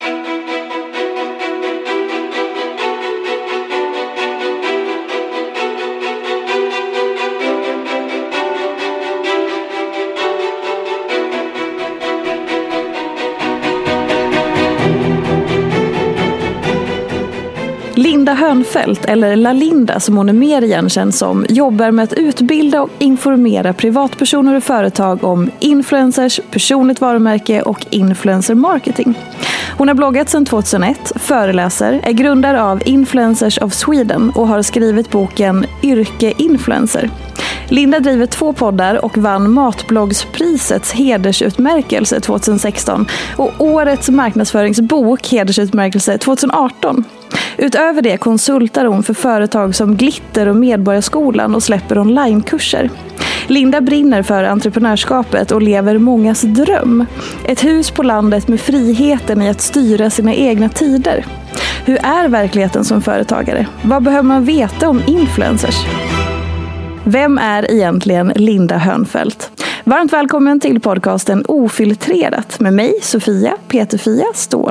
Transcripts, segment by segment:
Thank you. Linda Hönfeldt, eller Lalinda som hon är mer igenkänd som, jobbar med att utbilda och informera privatpersoner och företag om influencers, personligt varumärke och influencer marketing. Hon har bloggat sedan 2001, föreläser, är grundare av Influencers of Sweden och har skrivit boken Yrke Influencer. Linda driver två poddar och vann Matbloggsprisets hedersutmärkelse 2016 och årets marknadsföringsbok hedersutmärkelse 2018. Utöver det konsultar hon för företag som Glitter och Medborgarskolan och släpper onlinekurser. Linda brinner för entreprenörskapet och lever mångas dröm. Ett hus på landet med friheten i att styra sina egna tider. Hur är verkligheten som företagare? Vad behöver man veta om influencers? Vem är egentligen Linda Hönfeldt? Varmt välkommen till podcasten Ofiltrerat med mig, Sofia Peterfia Ståhl.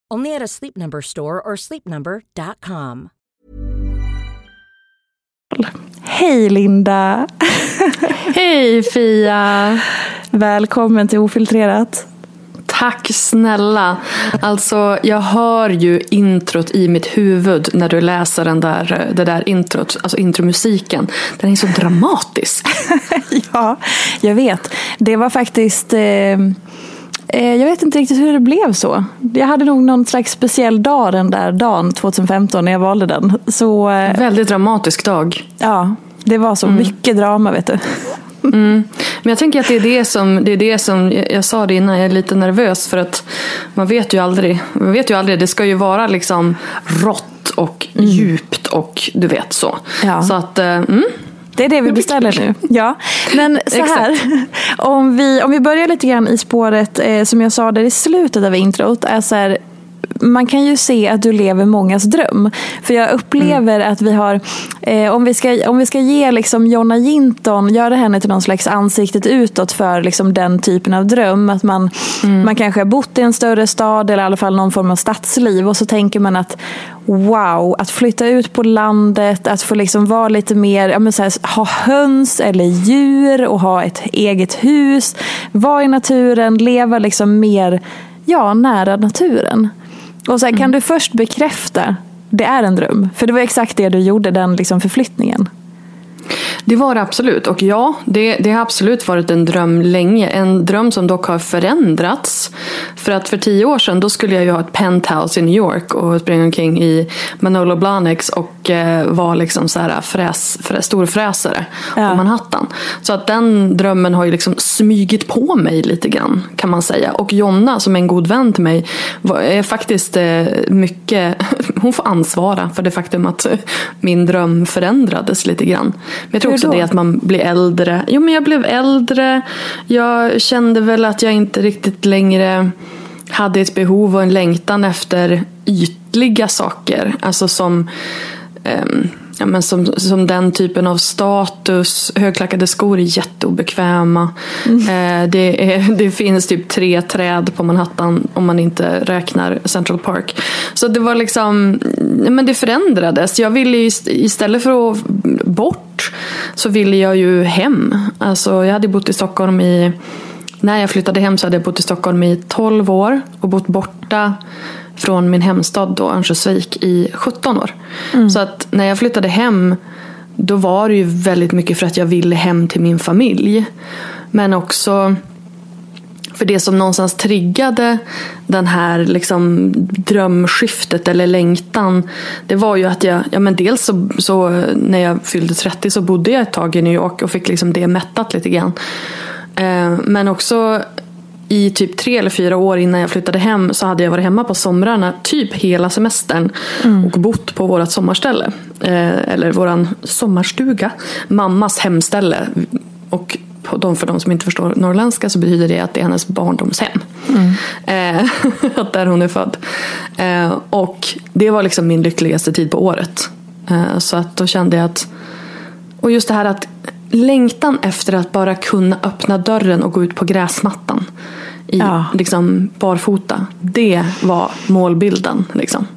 Only at a Sleep Number store or sleepnumber.com. Hej Linda! Hej Fia! Välkommen till Ofiltrerat. Tack snälla. Alltså, jag hör ju introt i mitt huvud när du läser den där, det där introt, alltså intromusiken. Den är så dramatisk. ja, jag vet. Det var faktiskt... Eh, jag vet inte riktigt hur det blev så. Jag hade nog någon slags speciell dag den där dagen 2015 när jag valde den. Så, eh, Väldigt dramatisk dag. Ja, det var så mycket drama vet du. Mm. Men jag tänker att det är det som, det är det som jag sa det innan, jag är lite nervös för att man vet ju aldrig. Man vet ju aldrig, det ska ju vara liksom rått och djupt och du vet så. Ja. Så att, eh, mm. Det är det vi beställer nu. Ja. Men så här, om vi, om vi börjar lite grann i spåret eh, som jag sa där i slutet av introt. Är så här, man kan ju se att du lever mångas dröm. För jag upplever att vi har, eh, om, vi ska, om vi ska ge liksom Jonna Jinton, göra henne till någon slags ansiktet utåt för liksom den typen av dröm. Att man, man kanske har bott i en större stad eller i alla fall någon form av stadsliv och så tänker man att wow, att flytta ut på landet, att få liksom vara lite mer, ja, men så här, ha höns eller djur och ha ett eget hus, vara i naturen, leva liksom mer ja, nära naturen. Och så här, Kan du först bekräfta, det är en dröm? För det var exakt det du gjorde, den liksom förflyttningen. Det var det absolut. Och ja, det, det har absolut varit en dröm länge. En dröm som dock har förändrats. För att för tio år sedan då skulle jag ju ha ett penthouse i New York och springa omkring i Manolo Blahniks och eh, vara liksom så här fräs, fräs, storfräsare Ja. på Manhattan. Så att den drömmen har ju liksom smygit på mig lite grann kan man säga. Och Jonna som är en god vän till mig är faktiskt eh, mycket, hon får ansvara för det faktum att eh, min dröm förändrades lite grann. Men jag tror också det att man blir äldre. Jo men jag blev äldre. Jag kände väl att jag inte riktigt längre hade ett behov och en längtan efter ytliga saker. Alltså som, ehm, ja, men som, som den typen av status. Högklackade skor är jätteobekväma. Eh, det, är, det finns typ tre träd på Manhattan om man inte räknar Central Park. Så det var liksom, men det förändrades. Jag ville istället för att bort så ville jag ju hem. Alltså jag hade bott i Stockholm i när jag flyttade hem så hade jag bott i Stockholm i 12 år och bott borta från min hemstad då, Örnsköldsvik i 17 år. Så att när jag flyttade hem då var det ju väldigt mycket för att jag ville hem till min familj. Men också för det som någonstans triggade den här liksom drömskiftet eller längtan. Det var ju att jag, ja men dels så, så när jag fyllde 30 så bodde jag ett tag i New York och fick liksom det mättat lite grann. Eh, Men också i typ tre eller fyra år innan jag flyttade hem så hade jag varit hemma på somrarna typ hela semestern och bott på vårt sommarställe. Eh, Eller våran sommarstuga. Mammas hemställe. Och de, för de som inte förstår norrländska så betyder det att det är hennes barndomshem. Eh, att där hon är född. Eh, och det var liksom min lyckligaste tid på året. Eh, så att då kände jag att och just det här att längtan efter att bara kunna öppna dörren och gå ut på gräsmattan i Ja. liksom barfota. Det var målbilden. Liksom.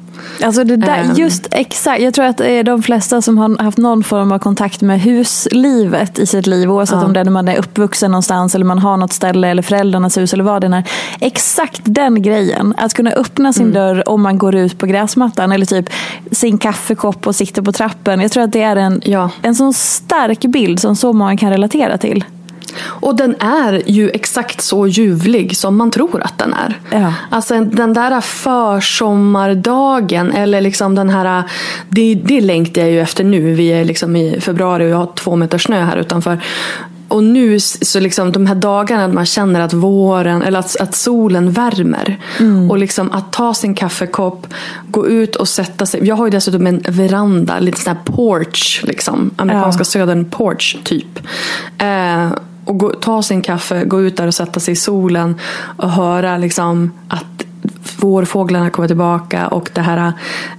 Alltså det där, Ehm. just exakt. Jag tror att de flesta som har haft någon form av kontakt med huslivet i sitt liv, oavsett Ja. om det är när man är uppvuxen någonstans eller man har något ställe eller föräldrarnas hus eller vad det är. Exakt den grejen. Att kunna öppna sin dörr om man går ut på gräsmattan eller typ sin kaffekopp och sitter på trappen. Jag tror att det är en, Ja. en sån stark bild som så många kan relatera till. Och den är ju exakt så ljuvlig som man tror att den är. Ja. Alltså den där försommardagen eller liksom den här, det, det längtar jag ju efter nu. Vi är liksom i februari och jag har två meter snö här utanför. och nu så liksom de här dagarna man känner att våren eller att, att solen värmer. Mm. Och liksom att ta sin kaffekopp, gå ut och sätta sig. Jag har ju dessutom en veranda, lite sån här porch. Liksom, amerikanska Ja. södern porch typ. Eh, och gå, ta sin kaffe, gå ut där och sätta sig i solen och höra liksom att vårfåglarna kommer tillbaka och det här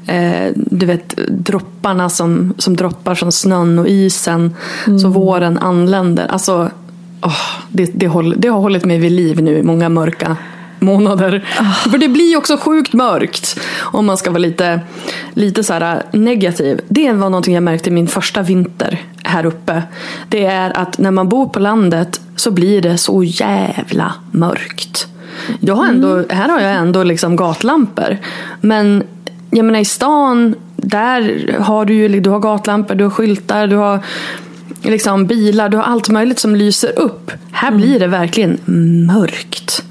eh, du vet, dropparna som, som droppar från snön och isen. Så våren anländer. Alltså, åh, det, det, håll, det har hållit mig vid liv nu i många mörka månader. För det blir också sjukt mörkt. Om man ska vara lite, lite så negativ. Det var någonting jag märkte min första vinter här uppe. Det är att när man bor på landet så blir det så jävla mörkt. Jag har ändå, Här har jag ändå liksom gatlampor. Men jag menar i stan, där har du ju du har gatlampor, du har skyltar, du har liksom bilar, du har allt möjligt som lyser upp. Här blir det verkligen mörkt.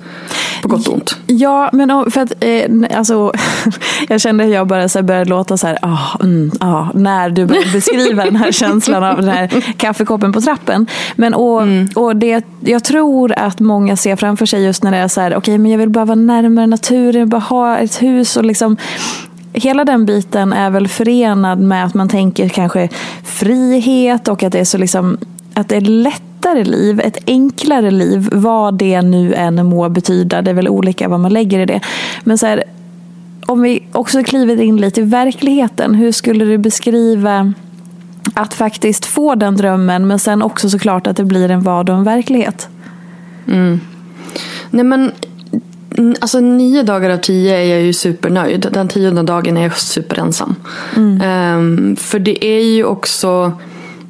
På gott och ont. Ja, men för att eh, alltså, jag kände hur jag bara så började låta så här, ah, mm, ah, när du började beskriva den här känslan av den här kaffekoppen på trappen. Men och, och det, jag tror att många ser framför sig just när det är så här, okej men jag vill bara vara närmare naturen, bara ha ett hus och liksom Hela den biten är väl förenad med att man tänker kanske frihet och att det är så liksom att det är lättare liv, ett enklare liv, vad det nu än må betyda. Det är väl olika vad man lägger i det. Men så här, om vi också kliver in lite i verkligheten, hur skulle du beskriva att faktiskt få den drömmen men sen också såklart att det blir en vardag och en verklighet? Nej men, mm, alltså nio dagar av tio är jag ju supernöjd. Den tionde dagen är jag superensam. Ehm, för det är ju också,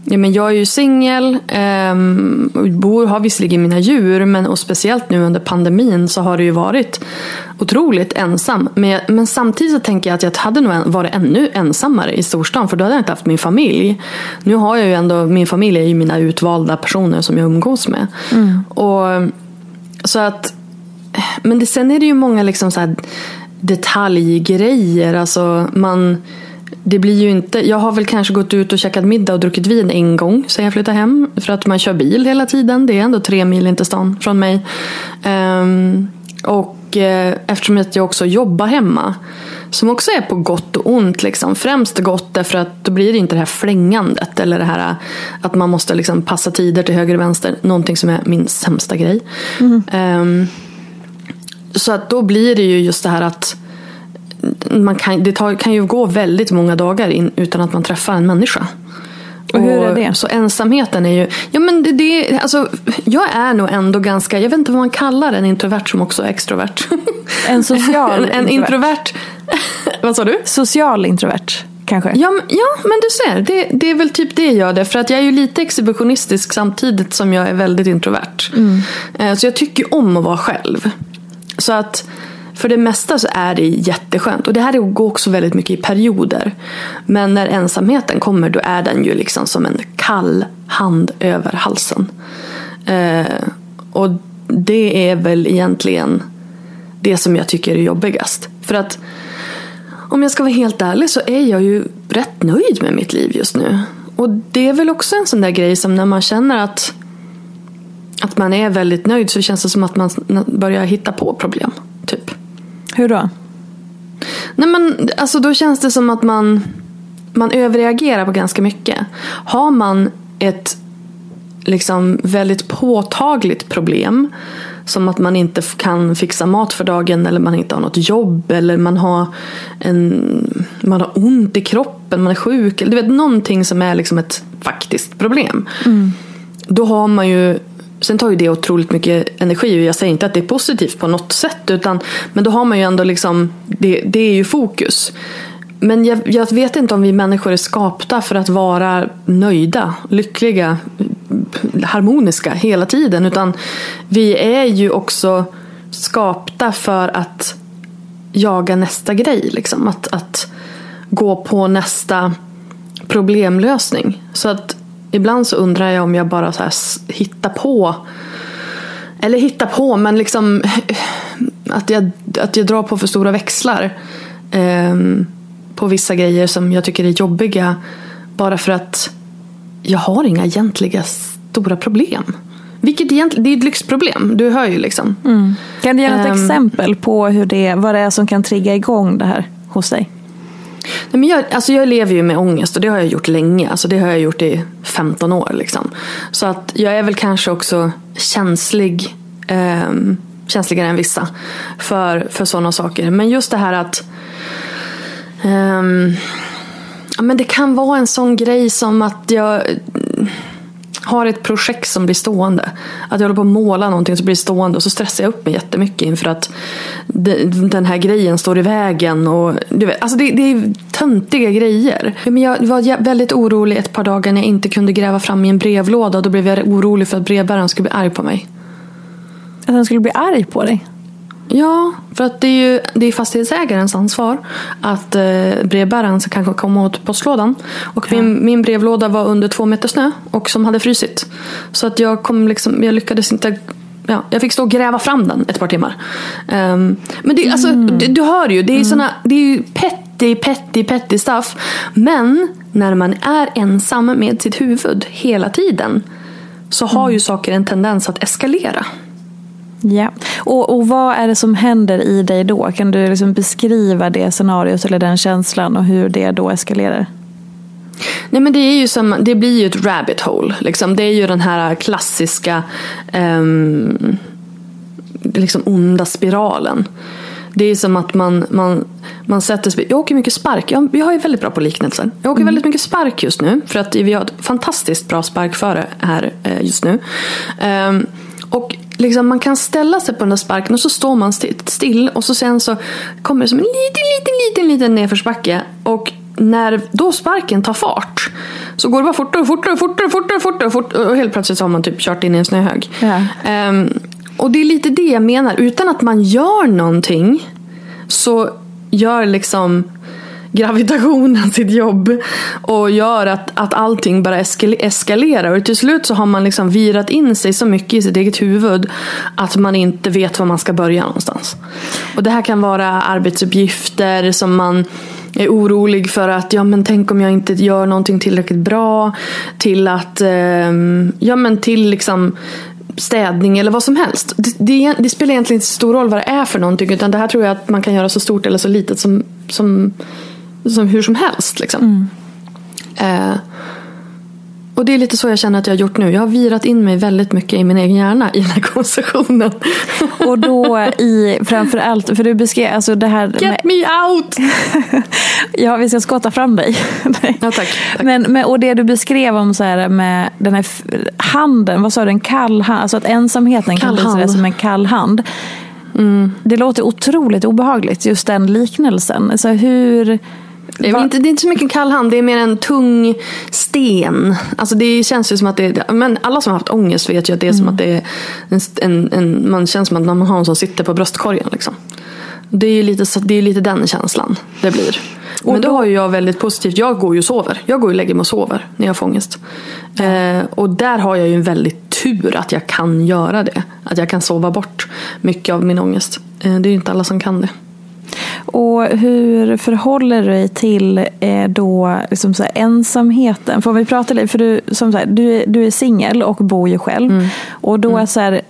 ja, men jag är ju singel, um, bor, har visserligen mina djur, men och speciellt nu under pandemin så har det ju varit otroligt ensam. Men, jag, men samtidigt så tänker jag att jag hade nog varit ännu ensammare i storstan, för då hade jag inte haft min familj. Nu har jag ju ändå, min familj är ju mina utvalda personer som jag umgås med. Och så att, men det, sen är det ju många liksom så här detaljgrejer. Alltså man, det blir ju inte, jag har väl kanske gått ut och käkat middag och druckit vin en gång sen jag flyttade hem. För att man kör bil hela tiden. Det är ändå tre mil in till stan från mig. Ehm, och eh, eftersom att jag också jobbar hemma. Som också är på gott och ont. Liksom. Främst gott därför att då blir det inte det här flängandet. Eller det här att man måste liksom passa tider till höger och vänster. Någonting som är min sämsta grej. Ehm, så att då blir det ju just det här att man kan, det tar, kan ju gå väldigt många dagar in, utan att man träffar en människa. Och hur är det? Så ensamheten är ju... Ja, men det, det, alltså, jag är nog ändå ganska... Jag vet inte vad man kallar en introvert som också är extrovert. En social en, en introvert. vad sa du? Social introvert kanske? Ja, men- ja, men du ser. Det, det är väl typ det jag det. För att jag är ju lite exhibitionistisk samtidigt som jag är väldigt introvert. Eh, Så jag tycker om att vara själv. Så att för det mesta så är det jätteskönt. Och det här går också väldigt mycket i perioder. Men när ensamheten kommer då är den ju liksom som en kall hand över halsen. Eh, och det är väl egentligen det som jag tycker är jobbigast. För att om jag ska vara helt ärlig så är jag ju rätt nöjd med mitt liv just nu. Och det är väl också en sån där grej som när man känner att, att man är väldigt nöjd så känns det som att man börjar hitta på problem. Typ. Hur då? Nej men alltså då känns det som att man, man överreagerar på ganska mycket. Har man ett liksom väldigt påtagligt problem som att man inte kan fixa mat för dagen eller man inte har något jobb eller man har, en, man har ont i kroppen, man är sjuk. Eller du vet någonting som är liksom ett faktiskt problem. Då har man ju Sen tar ju det otroligt mycket energi och jag säger inte att det är positivt på något sätt. Utan, men då har man ju ändå liksom, det, det är ju fokus. Men jag, jag vet inte om vi människor är skapta för att vara nöjda, lyckliga, harmoniska hela tiden. Utan vi är ju också skapta för att jaga nästa grej. Liksom. Att, att gå på nästa problemlösning. Så att ibland så undrar jag om jag bara så här hittar på eller hittar på, men liksom att jag, att jag drar på för stora växlar ehm, på vissa grejer som jag tycker är jobbiga bara för att jag har inga egentliga stora problem. Vilket egentligen, det är ett lyxproblem, du hör ju liksom. Mm. Kan du ge något Ehm. exempel på hur det, vad det är som kan trigga igång det här hos dig? Nej, men jag, alltså jag lever ju med ångest och det har jag gjort länge. Alltså det har jag gjort i 15 år. Liksom. Så att jag är väl kanske också känslig, eh, känsligare än vissa för, för sådana saker. Men just det här att eh, ja, men det kan vara en sån grej som att jag har ett projekt som blir stående. Att jag håller på att måla någonting som blir stående och så stressar jag upp mig jättemycket inför att den här grejen står i vägen. Och, du vet, alltså det, det är töntiga grejer. Men jag var väldigt orolig ett par dagar när jag inte kunde gräva fram i en brevlåda. Då blev jag orolig för att brevbäraren skulle bli arg på mig. Att han skulle bli arg på dig? Ja, för att det är ju det är fastighetsägarens ansvar att eh, brevbäraren ska kanske komma åt postlådan. Och min, min brevlåda var under två meter snö och som hade frysit. Så att jag, kom liksom, jag lyckades inte Ja, jag fick stå och gräva fram den ett par timmar. Ehm, men det, alltså, du, du hör ju, det är, såna, det är ju petty, petty, petty stuff. Men när man är ensam med sitt huvud hela tiden så har ju saker en tendens att eskalera. Ja. Och, och vad är det som händer i dig då? Kan du liksom beskriva det scenariot eller den känslan och hur det då eskalerar? Nej men det är ju som, det blir ju ett rabbit hole. Liksom. Det är ju den här klassiska ehm, liksom onda spiralen. Det är som att man, man, man sätter sig, jag åker mycket spark, jag, jag är väldigt bra på liknelser. Jag åker väldigt mycket spark just nu för att vi har ett fantastiskt bra sparkföre här eh, just nu. Ehm, och liksom man kan ställa sig på den där sparken och så står man sti- still och så sen så kommer det som en liten, liten, liten, liten nedförsbacke. Och när då sparken tar fart så går det bara fortare och fortare och fortare och fortare, fortare, fortare och helt plötsligt så har man typ kört in i en snöhög. Ja. Ehm, och det är lite det jag menar. Utan att man gör någonting så gör liksom gravitationen sitt jobb och gör att, att allting bara eskalerar. Och till slut så har man liksom virat in sig så mycket i sitt eget huvud att man inte vet var man ska börja någonstans. Och det här kan vara arbetsuppgifter som man är orolig för att, ja men tänk om jag inte gör någonting tillräckligt bra. Till att, eh, ja men till liksom städning eller vad som helst. Det, det, det spelar egentligen inte så stor roll vad det är för någonting. Utan det här tror jag att man kan göra så stort eller så litet som, som, som hur som helst. Liksom. Eh, och det är lite så jag känner att jag har gjort nu. Jag har virat in mig väldigt mycket i min egen hjärna i den här konversationen. Och då i framför allt, för du beskrev alltså det här med, Get me out! ja vi ska skotta fram dig. Nej. Ja, tack. tack. Men, men, och det du beskrev om så här med den här handen, vad sa du, en kall hand, alltså att ensamheten kan Kall bli hand. sådär som en kall hand. Det låter otroligt obehagligt, just den liknelsen. Alltså hur... Det är, inte, det är inte så mycket kall hand, det är mer en tung sten. Alltså det känns ju som att det är, men alla som har haft ångest vet ju att det är som att det är en, en, en, man känns som att man har någon som sitter på bröstkorgen. Liksom. Det är ju lite, det är lite den känslan det blir. Men då har ju jag väldigt positivt, jag går ju och sover. Jag går och lägger mig och sover när jag får ångest. Eh, och där har jag ju en väldigt tur att jag kan göra det. Att jag kan sova bort mycket av min ångest. Eh, det är ju inte alla som kan det. Och hur förhåller du dig till eh, då liksom så här, ensamheten? Får vi prata lite, för du, som så här, du, är- du är singel och bor ju själv. Och då är så här,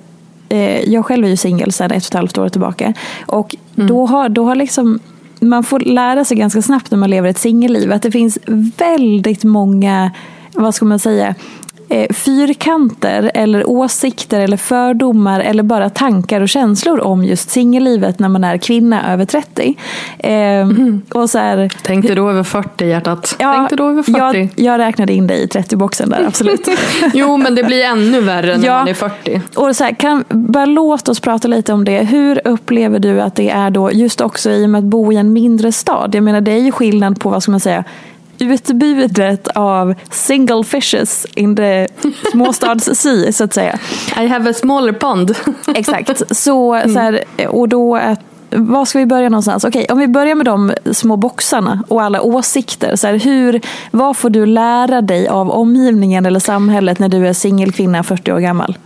eh, jag själv är ju singel sedan ett och ett halvt år tillbaka. Och då har, då har liksom man får lära sig ganska snabbt när man lever ett singelliv att det finns väldigt många, vad ska man säga, fyrkanter eller åsikter eller fördomar eller bara tankar och känslor om just singellivet när man är kvinna över 30. Eh, och så här, Tänkte då över 40 hjärtat. ja, Tänkte då över 40. jag, jag räknade in dig i 30-boxen där, absolut. Jo, men det blir ännu värre när Ja. man är 40. Och så här, kan, bara låt oss prata lite om det. Hur upplever du att det är då, just också i och med att bo i en mindre stad? Jag menar, det är ju skillnad på, vad ska man säga, utbudet av single fishes in the småstads-sea, så att säga. I have a smaller pond. Exakt. Så, så här, och då att var ska vi börja någonstans? Okej, om vi börjar med de små boxarna och alla åsikter. Så här, hur, vad får du lära dig av omgivningen eller samhället när du är singelkvinna 40 år gammal?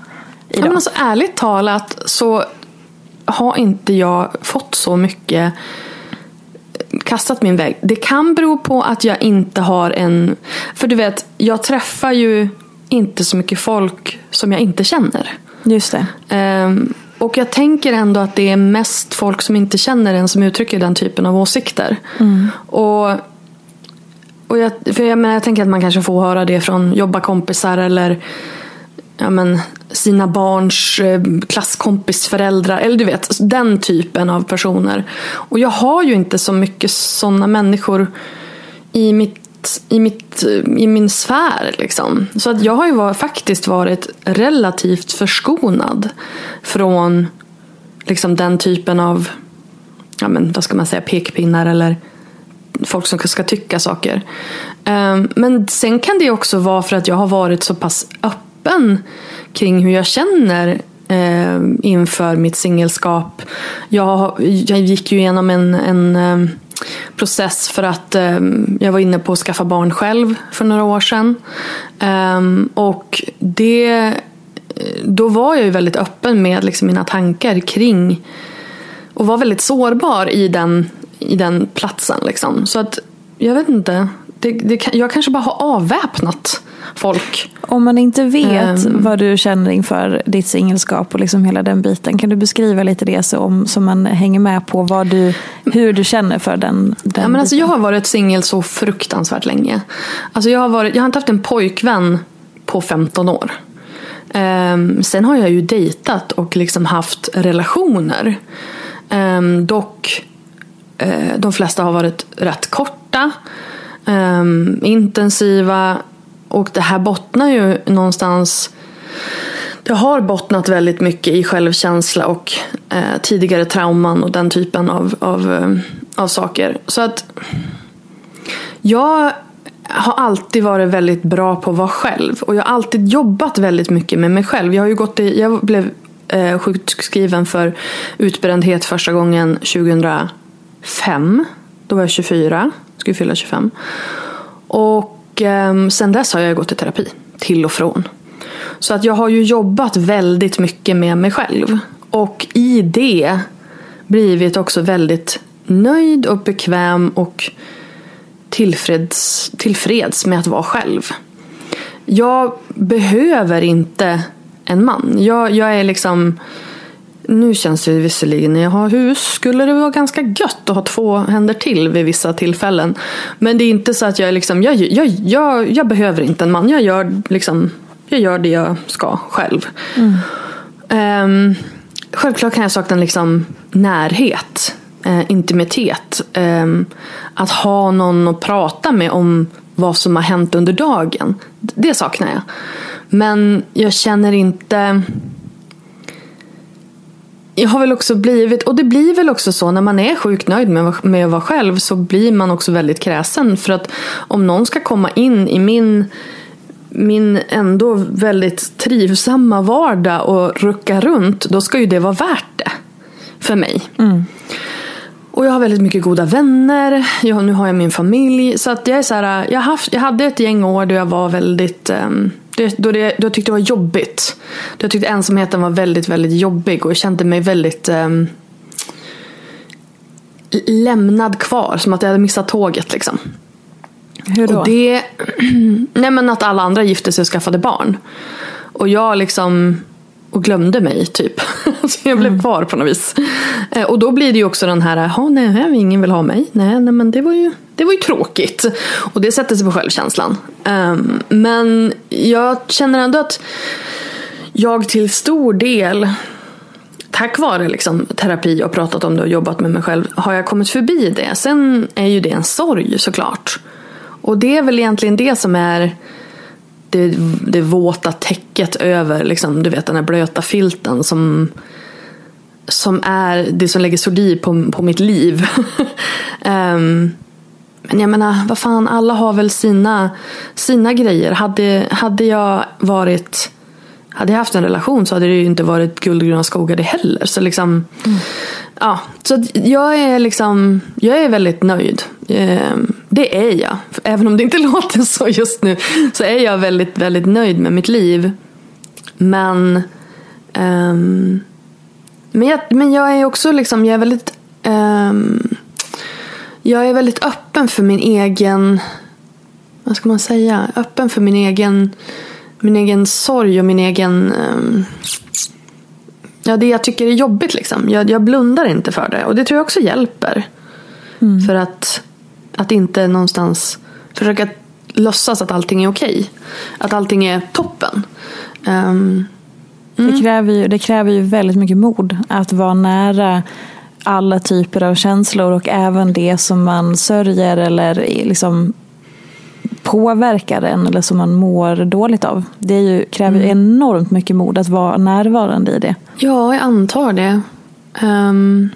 Ja, men alltså, ärligt talat så har inte jag fått så mycket kastat min väg. Det kan bero på att jag inte har en... För du vet, jag träffar ju inte så mycket folk som jag inte känner. Just det. Ehm, och jag tänker ändå att det är mest folk som inte känner en som uttrycker den typen av åsikter. Och, och jag, för jag, menar, jag tänker att man kanske får höra det från jobbarkompisar eller ja, men, sina barns eh, klasskompisföräldrar. Eller du vet, den typen av personer. Och jag har ju inte så mycket sådana människor i mitt i, mitt, i min sfär. Liksom. Så att jag har ju var, faktiskt varit relativt förskonad från liksom, den typen av ja, men, vad ska man säga, pekpinnar eller folk som ska tycka saker. Ehm, men sen kan det också vara för att jag har varit så pass öppen kring hur jag känner eh, inför mitt singelskap. Jag, jag gick ju igenom en, en eh, process för att eh, jag var inne på att skaffa barn själv för några år sedan. Eh, och det, då var jag ju väldigt öppen med liksom, mina tankar kring och var väldigt sårbar i den, i den platsen. Liksom. Så att jag vet inte. Det, det, jag kanske bara har avväpnat folk. Om man inte vet Ehm. vad du känner inför ditt singelskap och liksom hela den biten, kan du beskriva lite det så, om, så man hänger med på vad du, hur du känner för den, den Ja, men alltså, jag har varit singel så fruktansvärt länge. Alltså, jag, har varit, jag har inte haft en pojkvän på 15 år. Ehm, sen har jag ju dejtat och liksom haft relationer. Ehm, dock, eh, de flesta har varit rätt korta, ehm, intensiva. Och det här bottnar ju någonstans det har bottnat väldigt mycket i självkänsla och eh, tidigare trauman och den typen av, av, eh, av saker. Så att jag har alltid varit väldigt bra på att vara själv. Och jag har alltid jobbat väldigt mycket med mig själv. Jag, har ju gått i, jag blev eh, sjukskriven för utbrändhet första gången 2005. Då var jag 24, skulle fylla 25. Och eh, sen dess har jag gått i terapi, till och från. Så att jag har ju jobbat väldigt mycket med mig själv. Och i det blivit också väldigt nöjd och bekväm och tillfreds, tillfreds med att vara själv. Jag behöver inte en man. Jag, jag är liksom... Nu känns det visserligen när jag har hus skulle det vara ganska gött att ha två händer till vid vissa tillfällen. Men det är inte så att jag liksom, jag, jag, jag, jag behöver inte en man. Jag gör, liksom, jag gör det jag ska själv. Ehm, självklart kan jag sakna liksom närhet, eh, intimitet. ehm, att ha någon att prata med om vad som har hänt under dagen. Det saknar jag. Men jag känner inte... Jag har väl också blivit, och det blir väl också så när man är sjukt nöjd med, med att vara själv så blir man också väldigt kräsen. För att om någon ska komma in i min min ändå väldigt trivsamma vardag och rucka runt, då ska ju det vara värt det. För mig. Och jag har väldigt mycket goda vänner. Jag, nu har jag min familj. Så att jag är så här, jag, haft, jag hade ett gäng år då jag var väldigt ehm, det, då, det, då jag tyckte det var jobbigt. Då jag tyckte ensamheten var väldigt, väldigt jobbig. Och jag kände mig väldigt ehm, lämnad kvar. Som att jag hade missat tåget liksom. Hur då? Och det, nej men att alla andra gifte sig och skaffade barn. Och jag liksom och glömde mig typ. Så jag blev kvar på något vis. Eh, Och då blir det ju också den här, ja nej, ingen vill ha mig. Nej, nej men det var, ju, det var ju tråkigt. Och det sätter sig på självkänslan. Ehm, Men jag känner ändå att jag till stor del tack vare liksom, terapi och pratat om det och jobbat med mig själv har jag kommit förbi det. Sen är ju det en sorg såklart. Och det är väl egentligen det som är det, det våta täcket över liksom, du vet, den här blöta filten som, som är det som lägger sordi på, på mitt liv. um, men jag menar, vad fan, alla har väl sina, sina grejer. Hade, hade jag varit hade jag haft en relation så hade det ju inte varit guld och gröna skogar det heller. Så liksom, ja, så jag är liksom, jag är väldigt nöjd. Ehm, Det är jag. Även om det inte låter så just nu så är jag väldigt, väldigt nöjd med mitt liv. Men, ehm, men, jag, men jag är också liksom, jag är väldigt, ehm, jag är väldigt öppen för min egen, vad ska man säga, öppen för min egen min egen sorg och min egen... ehm, ja, det jag tycker är jobbigt liksom. Jag, jag blundar inte för det. Och det tror jag också hjälper. För att, att inte någonstans försöka låtsas att allting är okej. Att allting är toppen. Ehm, Det, kräver ju, det kräver ju väldigt mycket mod att vara nära alla typer av känslor och även det som man sörjer eller liksom påverkar en eller som man mår dåligt av. Det är ju, kräver ju enormt mycket mod att vara närvarande i det. Ja, jag antar det. Ehm,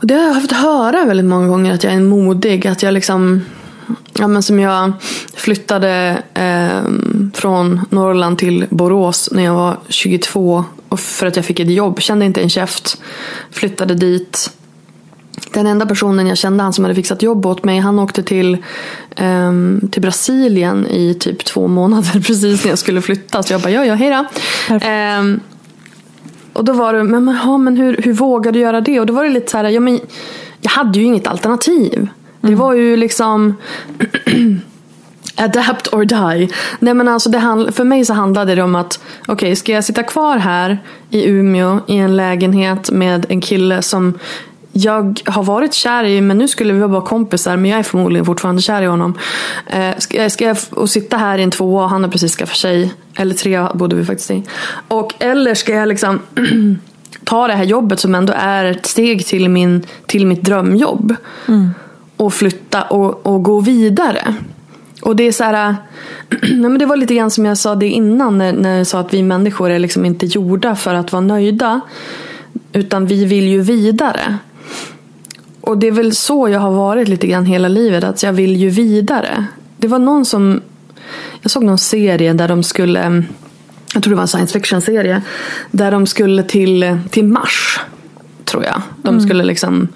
och det har jag haft höra väldigt många gånger att jag är modig. Att jag liksom, ja men som jag flyttade ehm, från Norrland till Borås när jag var 22. Och för att jag fick ett jobb, kände inte en käft. Flyttade dit. Den enda personen jag kände, han som hade fixat jobb åt mig, han åkte till, ehm, till Brasilien i typ två månader precis när jag skulle flytta. Så jag bara, ja ja, hej. Ehm, och då var det, men, men, ja, men hur, hur vågar du göra det? Och då var det lite så här, ja men jag hade ju inget alternativ. Det var ju liksom Adapt or die. Nej men alltså det handl- för mig så handlade det om att okej, ska jag sitta kvar här i Umeå i en lägenhet med en kille som jag har varit kär i men nu skulle vi vara kompisar men jag är förmodligen fortfarande kär i honom. Eh, ska, ska jag och sitta här i en tvåa och han har precis skaffat sig. Eller tre bodde vi faktiskt i. Och, eller ska jag liksom ta det här jobbet som ändå är ett steg till, min, till mitt drömjobb. Och flytta och, och gå vidare. Och det är så här, men det var lite grann som jag sa det innan när, när jag sa att vi människor är liksom inte gjorda för att vara nöjda. Utan vi vill ju vidare. Och det är väl så jag har varit lite grann hela livet. Att jag vill ju vidare. Det var någon som, jag såg någon serie där de skulle, jag tror det var en science fiction serie. Där de skulle till, till Mars. Tror jag. De skulle liksom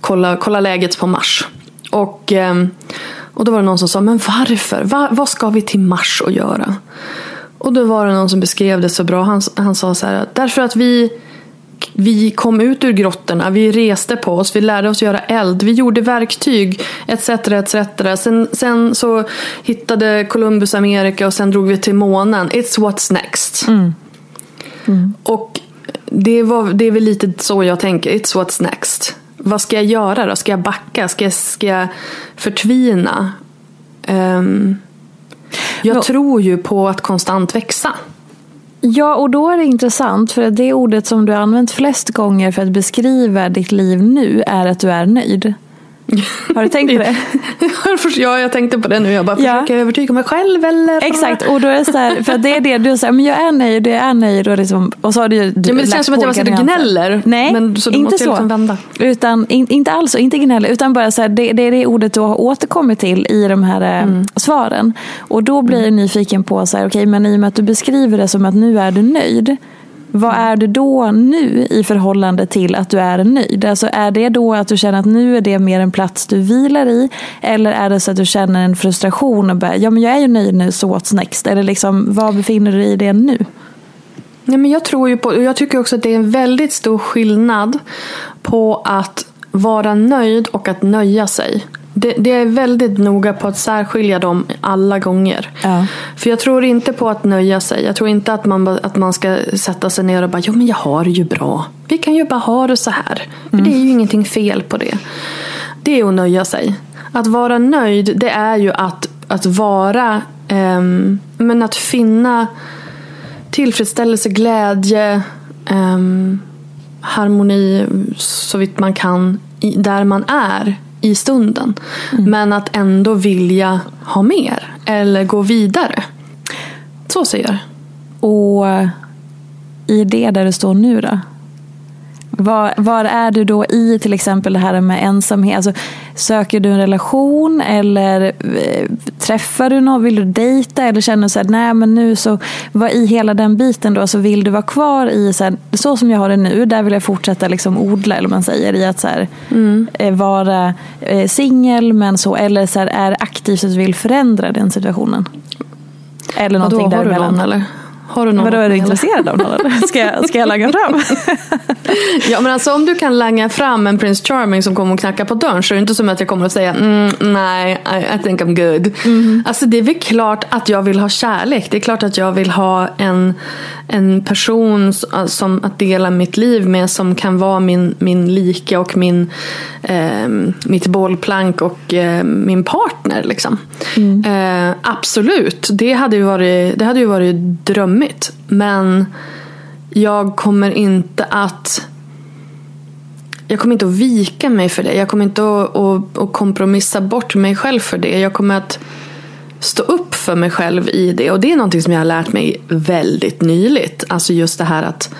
kolla, kolla läget på Mars. Och, ehm, och då var det någon som sa, men varför? Va, vad ska vi till Mars och göra? Och då var det någon som beskrev det så bra. Han, han sa så här, därför att vi, vi kom ut ur grottorna, vi reste på oss, vi lärde oss göra eld, vi gjorde verktyg etc. etc. Sen, sen så hittade Columbus Amerika och sen drog vi till månen. It's what's next. Och det, var, det är väl lite så jag tänker. It's what's next. Vad ska jag göra då? Ska jag backa? Ska jag, ska jag förtvina? Ehm, jag Ja. tror ju på att konstant växa. Ja, och då är det intressant för att det ordet som du har använt flest gånger för att beskriva ditt liv nu är att du är nöjd. Har du tänkt på det? ja, jag tänkte på det nu. Jag bara, Ja. försöker jag övertyga mig själv eller? Exakt, och då är det så här, för det är det du här, men jag är nöjd, jag är nöjd och, liksom, och så har du ju Ja, men det känns som att jag sitter och gnäller. Nej, Men så inte så. liksom. Utan, in, inte alls så, inte gnäller, utan bara så här, det, det är det ordet du har återkommit till i de här eh, Mm. svaren. Och då blir jag nyfiken på, så här, okej, men i och med att du beskriver det som att nu är du nöjd. Vad är du då nu i förhållande till att du är nöjd? Alltså är det då att du känner att nu är det mer en plats du vilar i? Eller är det så att du känner en frustration och bara, ja men jag är ju nöjd nu, så what's next? Eller liksom, var befinner du dig i det nu? Nej, men jag tror ju på, och jag tycker också att det är en väldigt stor skillnad på att vara nöjd och att nöja sig. Det, det är väldigt noga på att särskilja dem alla gånger. Ja. För jag tror inte på att nöja sig. Jag tror inte att man, att man ska sätta sig ner och bara, jo men jag har det ju bra. Vi kan ju bara ha det så här. För det är ju ingenting fel på det. Det är att nöja sig. Att vara nöjd, det är ju att, att vara, ehm, men att finna tillfredsställelse, glädje, ehm, harmoni så vitt man kan där man är i stunden. Men att ändå vilja ha mer eller gå vidare. Så ser jag. Och i det där du står nu då? Var, var är du då i till exempel det här med ensamhet? Alltså, söker du en relation eller eh, träffar du någon? Vill du dejta? Eller känner du så här, nej men nu så, vad i hela den biten då, så vill du vara kvar i så, här, så som jag har det nu, där vill jag fortsätta liksom odla, eller man säger, i att så här, eh, vara eh, singel, men så, eller så här, är aktiv så att du vill förändra den situationen? Eller någonting har du däremellan. någon eller? Har du någon? Vadå, är du intresserad av någon? Ska jag, ska jag langa fram? ja men alltså om du kan langa fram en Prince Charming som kommer och knackar på dörren så är det inte som att jag kommer att säga mm, nej, I, I, think I'm good. Mm. Alltså det är väl klart att jag vill ha kärlek. Det är klart att jag vill ha en, en person som att dela mitt liv med som kan vara min, min like och min, eh, mitt bollplank och eh, min partner. Liksom. Mm. Eh, absolut, det hade, ju varit, det hade ju varit drömmigt. Men jag kommer inte att jag kommer inte att vika mig för det. Jag kommer inte att, att, att kompromissa bort mig själv för det. Jag kommer att stå upp för mig själv i det. Och det är någonting som jag har lärt mig väldigt nyligt. Alltså just det här att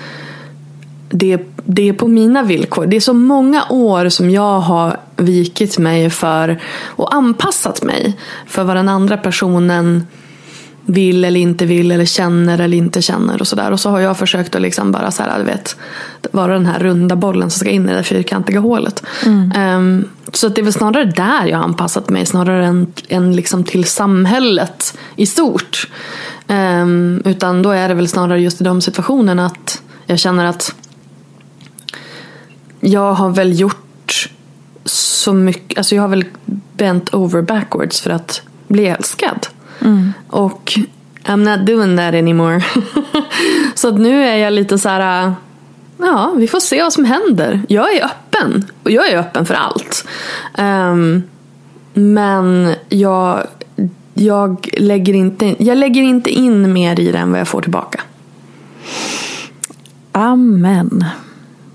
det, det är på mina villkor. Det är så många år som jag har vikit mig för och anpassat mig för vad den andra personen vill eller inte vill eller känner eller inte känner och sådär. Och så har jag försökt att liksom bara så här, du vet, vara den här runda bollen som ska in i det fyrkantiga hålet. Mm. Um, så det är väl snarare där jag har anpassat mig snarare än, än liksom till samhället i stort. Um, utan då är det väl snarare just i de situationerna att jag känner att jag har väl gjort så mycket, alltså jag har väl bent over backwards för att bli älskad. Mm. Och I'm not doing that anymore. så nu är jag lite så här. Ja, vi får se vad som händer. Jag är öppen. Och jag är öppen för allt. Um, men jag, jag, lägger inte, jag lägger inte in mer i det än vad jag får tillbaka. Amen.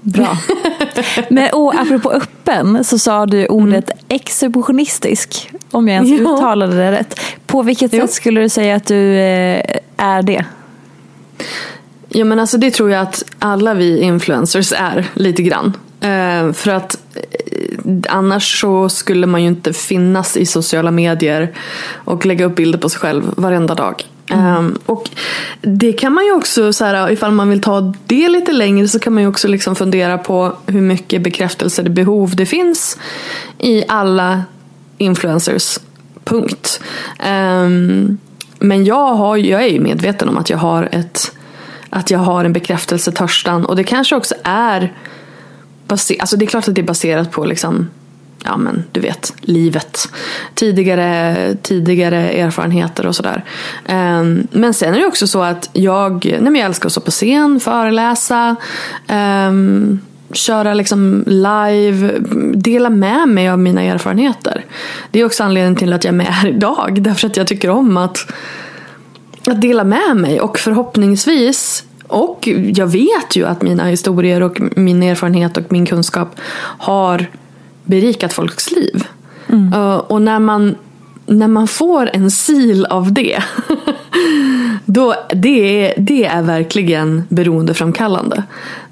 Bra. Men och apropå öppen så sa du ordet mm. exhibitionistisk. Om jag ens jo. uttalade det rätt. På vilket jo. sätt skulle du säga att du eh, är det? Ja men alltså det tror jag att alla vi influencers är lite grann. Eh, för att eh, annars så skulle man ju inte finnas i sociala medier och lägga upp bilder på sig själv varenda dag. Mm. Um, och det kan man ju också, så här, ifall man vill ta det lite längre så kan man ju också liksom fundera på hur mycket bekräftelse det behov det finns i alla influencers. Punkt. Um, men jag, har, jag är ju medveten om att jag har ett att jag har en bekräftelsetörstan och det kanske också är alltså det är klart att det är baserat på liksom ja men du vet, livet. Tidigare, tidigare erfarenheter och sådär. Ehm, men sen är det också så att jag, nej men jag älskar att stå på scen, föreläsa, um, köra liksom live, dela med mig av mina erfarenheter. Det är också anledningen till att jag är med här idag. Därför att jag tycker om att, att dela med mig och förhoppningsvis och jag vet ju att mina historier och min erfarenhet och min kunskap har berikat folks liv. Mm. Uh, och när man, när man får en sil av det, då, det, är, det är verkligen beroendeframkallande.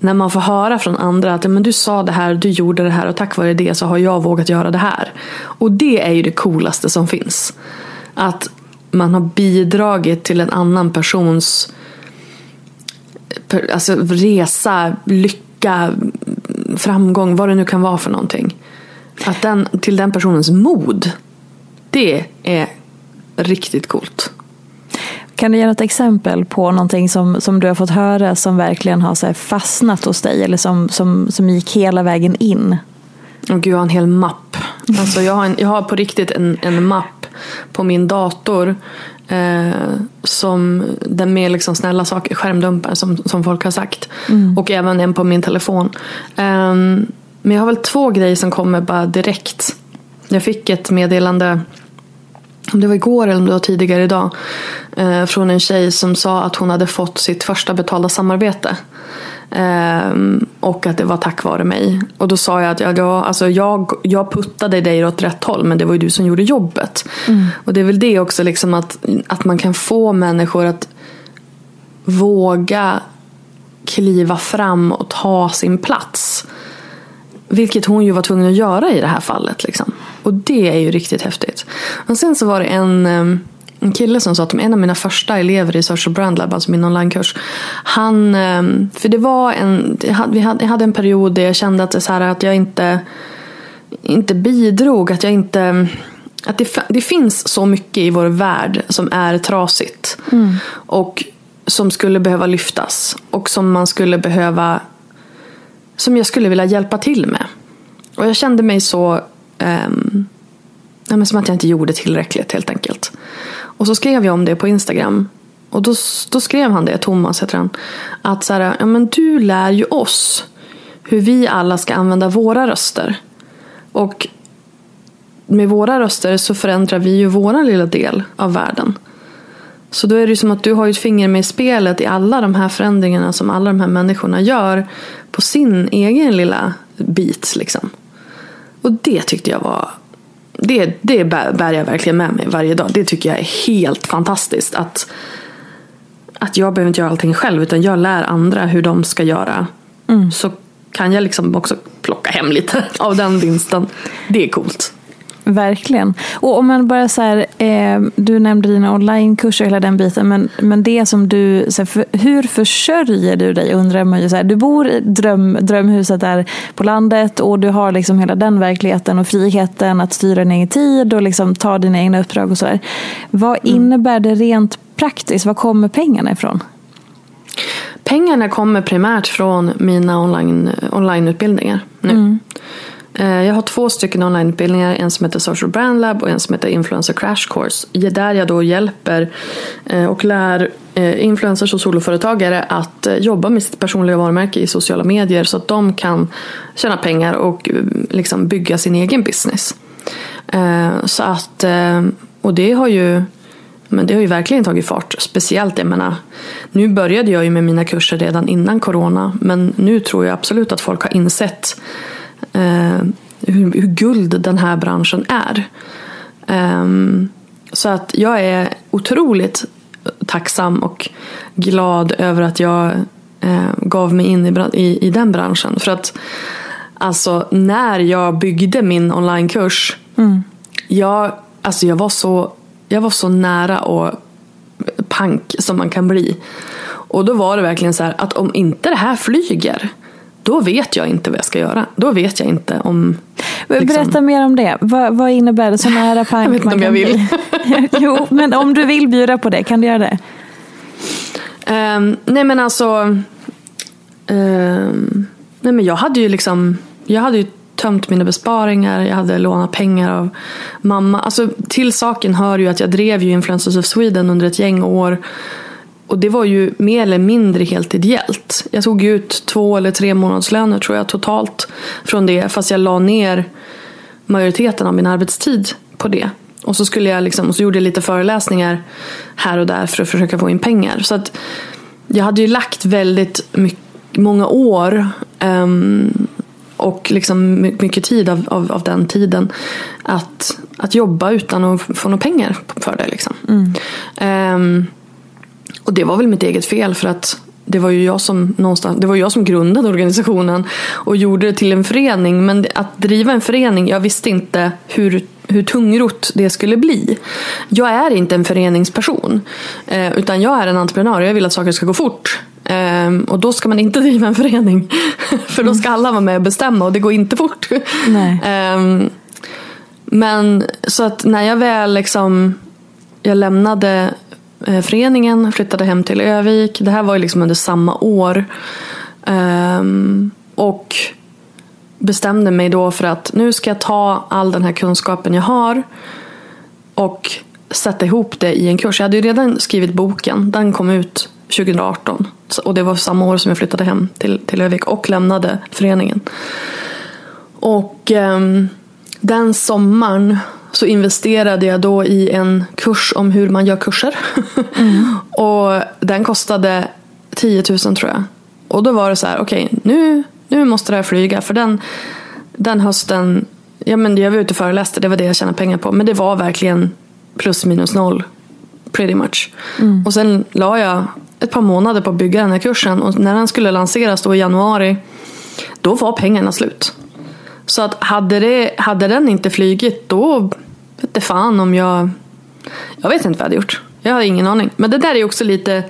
När man får höra från andra att men du sa det här, du gjorde det här och tack vare det så har jag vågat göra det här. Och det är ju det coolaste som finns. Att man har bidragit till en annan persons alltså, resa, lycka, framgång, vad det nu kan vara för någonting. Att den, till den personens mod. Det är riktigt coolt. Kan du ge något exempel på någonting som, som du har fått höra som verkligen har så fastnat hos dig eller som, som, som gick hela vägen in? Oh, Gud, jag har en hel mapp. Alltså, jag, har en, jag har på riktigt en, en mapp på min dator eh, som den med liksom snälla saker, skärmdumpar som, som folk har sagt. Mm. Och även en på min telefon. Eh, men jag har väl två grejer som kommer bara direkt. Jag fick ett meddelande, om det var igår eller om det var tidigare idag, eh, från en tjej som sa att hon hade fått sitt första betalda samarbete. Um, och att det var tack vare mig. Och då sa jag att jag, alltså jag, jag puttade dig åt rätt håll men det var ju du som gjorde jobbet. Mm. Och det är väl det också liksom att, att man kan få människor att våga kliva fram och ta sin plats. Vilket hon ju var tvungen att göra i det här fallet. Liksom. Och det är ju riktigt häftigt. Och sen så var det en, en kille som sa att en av mina första elever i Social Brand Lab, alltså min onlinekurs. Han, för det var en, vi hade, jag hade en period där jag kände att, så här, att jag inte, inte bidrog. Att jag inte att det, det finns så mycket i vår värld som är trasigt. Mm. Och som skulle behöva lyftas. Och som man skulle behöva som jag skulle vilja hjälpa till med. Och jag kände mig så um, som att jag inte gjorde tillräckligt helt enkelt. Och så skrev jag om det på Instagram. Och då, då skrev han det, Thomas heter han. Att så här, ja, men du lär ju oss hur vi alla ska använda våra röster. Och med våra röster så förändrar vi ju våran lilla del av världen. Så då är det ju som att du har ett finger med i spelet i alla de här förändringarna som alla de här människorna gör på sin egen lilla bit. Liksom. Och det tyckte jag var det, det bär jag verkligen med mig varje dag. Det tycker jag är helt fantastiskt. Att, att jag behöver inte göra allting själv utan jag lär andra hur de ska göra. Mm. Så kan jag liksom också plocka hem lite av den vinsten. Det är coolt. Verkligen. Och om man bara så här, eh, du nämnde dina onlinekurser och hela den biten, men, men det som du, så här, för, hur försörjer du dig undrar man ju. Så här, du bor i dröm, drömhuset där på landet och du har liksom hela den verkligheten och friheten att styra din egen tid och liksom ta dina egna uppdrag och så där. Vad mm. innebär det rent praktiskt? Var kommer pengarna ifrån? Pengarna kommer primärt från mina online, onlineutbildningar nu. Mm. Eh, jag har två stycken onlineutbildningar, en som heter Social Brand Lab och en som heter Influencer Crash Course. Där jag då hjälper eh, och lär eh, influencers och soloföretagare att jobba med sitt personliga varumärke i sociala medier så att de kan tjäna pengar och liksom bygga sin egen business. Så att, och det har ju men det har ju verkligen tagit fart. Speciellt, jag menar, nu började jag ju med mina kurser redan innan corona. Men nu tror jag absolut att folk har insett eh, hur, hur, guld den här branschen är. Um, så att jag är otroligt tacksam och glad över att jag eh, gav mig in i, i, i, den branschen. För att alltså när jag byggde min onlinekurs. Mm. Jag, alltså jag, var så, jag var så nära och pank som man kan bli. Och då var det verkligen så här att om inte det här flyger då vet jag inte vad jag ska göra. Då vet jag inte om... Liksom... Berätta mer om det. Vad, vad innebär det? Så nära pank Jag vet inte om jag vill. jo, men om du vill bjuda på det, kan du göra det? Um, nej men alltså... Um, nej men jag hade ju liksom... Jag hade ju tömt mina besparingar, jag hade lånat pengar av mamma. Alltså, till saken hör ju att jag drev ju Influencers of Sweden under ett gäng år. Och det var ju mer eller mindre helt ideellt. Jag tog ut två eller tre månadslöner tror jag totalt från det. Fast jag la ner majoriteten av min arbetstid på det. Och så, skulle jag liksom, och så gjorde jag lite föreläsningar här och där för att försöka få in pengar. Så att jag hade ju lagt väldigt mycket, många år um, och liksom mycket tid av, av, av, den tiden att, att jobba utan att få några pengar för det. Liksom. Mm. Um, och det var väl mitt eget fel för att det var ju jag som, någonstans, det var jag som grundade organisationen och gjorde det till en förening. Men att driva en förening, jag visste inte hur, hur tungrot det skulle bli. Jag är inte en föreningsperson. Eh, utan jag är en entreprenör och jag vill att saker ska gå fort. Eh, och då ska man inte driva en förening. för då ska alla vara med och bestämma och det går inte fort. eh, men så att när jag väl liksom jag lämnade Eh, föreningen, flyttade hem till Övik. Det här var ju liksom under samma år. Um, och bestämde mig då för att nu ska jag ta all den här kunskapen jag har och sätta ihop det i en kurs. Jag hade ju redan skrivit boken. Den kom ut 2018. Och det var samma år som jag flyttade hem till, till Övik och lämnade föreningen. Och um, den sommaren så investerade jag då i en kurs om hur man gör kurser. Mm. och den kostade 10 000 tror jag. Och då var det så här, okej okay, nu, nu måste det här flyga. För den, den hösten, ja men jag var ute och föreläste, det var det jag tjänade pengar på. Men det var verkligen plus minus noll. Pretty much. Mm. Och sen la jag ett par månader på att bygga den här kursen. Och när den skulle lanseras då i januari, då var pengarna slut. Så att hade, det, hade den inte flygit då vet det fan om jag... Jag vet inte vad jag hade gjort. Jag har ingen aning. Men det där är också lite...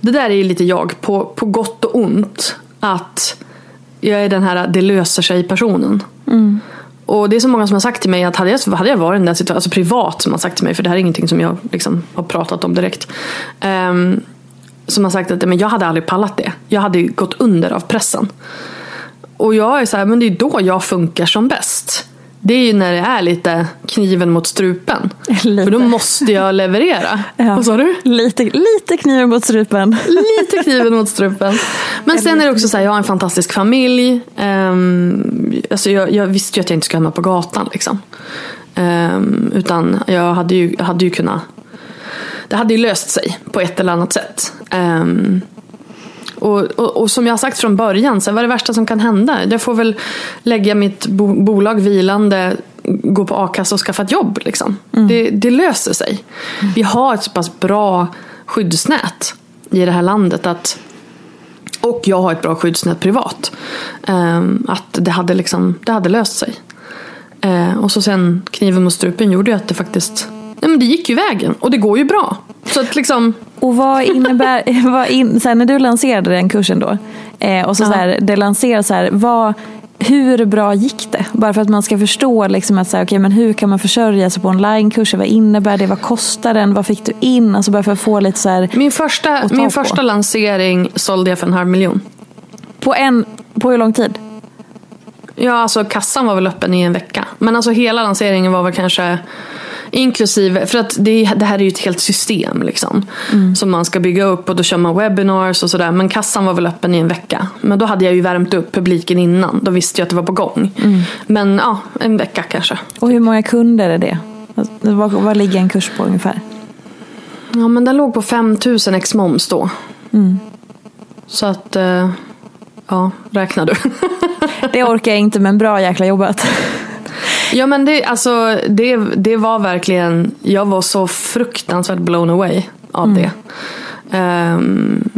Det där är lite jag på, på gott och ont. Att jag är den här det löser sig personen. Mm. Och det är så många som har sagt till mig att hade jag, hade jag varit i den där situationen, alltså privat som har sagt till mig, för det här är ingenting som jag liksom har pratat om direkt. Um, som har sagt att men jag hade aldrig pallat det. Jag hade gått under av pressen. Och jag är så här, men det är då jag funkar som bäst. Det är ju när det är lite kniven mot strupen. Lite. För då måste jag leverera. Ja. Vad sa du? Lite, lite kniven mot strupen. Lite kniven mot strupen. Men sen är det också så här, jag har en fantastisk familj. Um, alltså jag, jag visste ju att jag inte skulle hamna på gatan. Liksom. Ehm, utan jag hade ju, hade ju kunnat... Det hade ju löst sig på ett eller annat sätt. Ehm, och, och, och som jag har sagt från början, så här, vad är det värsta som kan hända? Jag får väl lägga mitt bo, bolag vilande, gå på a-kassa och skaffa ett jobb. Liksom. Det, det löser sig. Vi har ett så pass bra skyddsnät i det här landet att och jag har ett bra skyddsnät privat. ehm, att det hade, liksom, det hade löst sig. Eh, och så sen kniven mot strupen gjorde ju att det faktiskt Nej men det gick ju vägen och det går ju bra. Så att liksom Och vad innebär, vad in, så här, när du lanserade den kursen då, eh, och så, så här, det lanseras så här, vad, hur bra gick det? Bara för att man ska förstå liksom att så här, okay, men hur kan man försörja sig på onlinekurser? Vad innebär det? Vad kostar den? Vad fick du in? Alltså bara för att få lite så här, min första, min på. första lansering sålde jag för en halv miljon. på, en, på hur lång tid? Ja alltså kassan var väl öppen i en vecka. Men alltså hela lanseringen var väl kanske Inklusive, för att det, det här är ju ett helt system liksom. Som man ska bygga upp och då kör man webinars och sådär. Men kassan var väl öppen i en vecka. Men då hade jag ju värmt upp publiken innan. Då visste jag att det var på gång. Men ja, en vecka kanske. Och hur många kunder är det? Vad, vad ligger en kurs på ungefär? Ja men den låg på 5000 ex moms då. Så att, eh, ja, räknar du. Det orkar jag inte men bra jäkla jobbat. Ja men det, alltså, det, det var verkligen, jag var så fruktansvärt blown away av det. Ehm,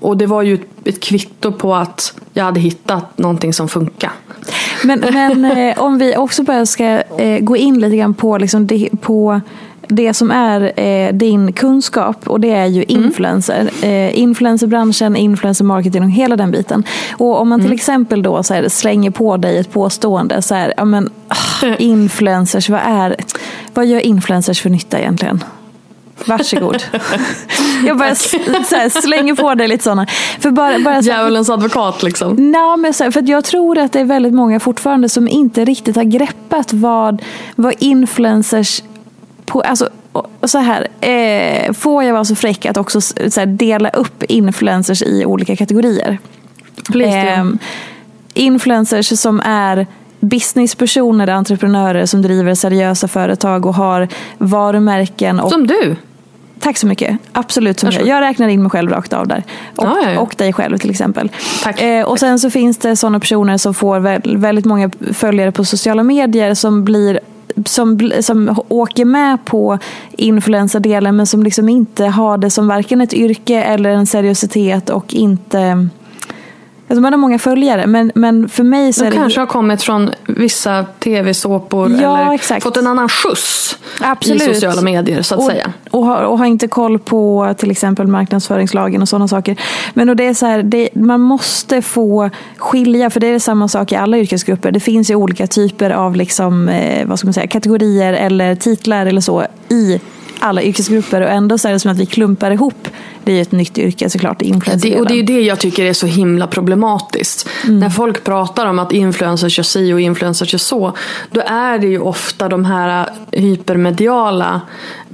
och det var ju ett, ett kvitto på att jag hade hittat någonting som funkar. Men, men eh, om vi också bara ska eh, gå in lite grann på, liksom det, på det som är eh, din kunskap och det är ju influencer. Eh, influencerbranschen, influencer marketing och hela den biten. Och om man till exempel då så här, slänger på dig ett påstående så här, ja men ah, influencers, vad är, vad gör influencers för nytta egentligen? Varsågod. Jag bara här, slänger på dig lite sådana. För bara, bara så här, Djävulens advokat liksom. Nej, men så här, för jag tror att det är väldigt många fortfarande som inte riktigt har greppat vad, vad influencers på, alltså, så här, eh, får jag vara så fräck att också här, dela upp influencers i olika kategorier? Ehm, influencers som är businesspersoner, entreprenörer som driver seriösa företag och har varumärken. Och, Som du. Tack så mycket. Absolut som jag. Räknar in mig själv rakt av där. Och, Ja, ja, ja. och dig själv till exempel. Tack. Eh, och sen så finns det sådana personer som får vä- väldigt många följare på sociala medier som blir som, som åker med på influencerdelen men som liksom inte har det som varken ett yrke eller en seriositet och inte Alltså man har många följare men, men för mig så De är det kanske har kommit från vissa tv-såpor Ja, eller exakt. fått en annan skjuts Absolut. i sociala medier så att och, säga. Och har, och har inte koll på till exempel marknadsföringslagen och sådana saker. Men och det är så här, det, man måste få skilja, för det är samma sak i alla yrkesgrupper. Det finns ju olika typer av liksom, eh, vad ska man säga, kategorier eller titlar eller så i alla yrkesgrupper och ändå så är det som att vi klumpar ihop. Det är ju ett nytt yrke såklart, Det, och det är det jag tycker är så himla problematiskt. Mm. När folk pratar om att influencers gör si och influencers gör så. Då är det ju ofta de här hypermediala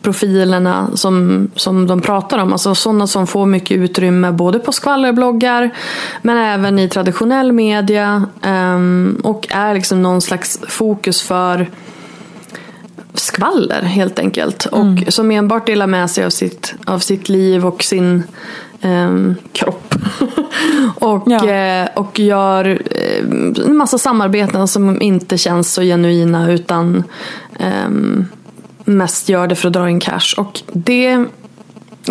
profilerna som, som de pratar om. Alltså sådana som får mycket utrymme både på skvallerbloggar men även i traditionell media. ehm, och är liksom någon slags fokus för skvaller helt enkelt. Och som enbart delar med sig av sitt, av sitt liv och sin ehm, kropp. och, Ja. eh, och gör eh, en massa samarbeten som inte känns så genuina utan ehm, mest gör det för att dra in cash. Och det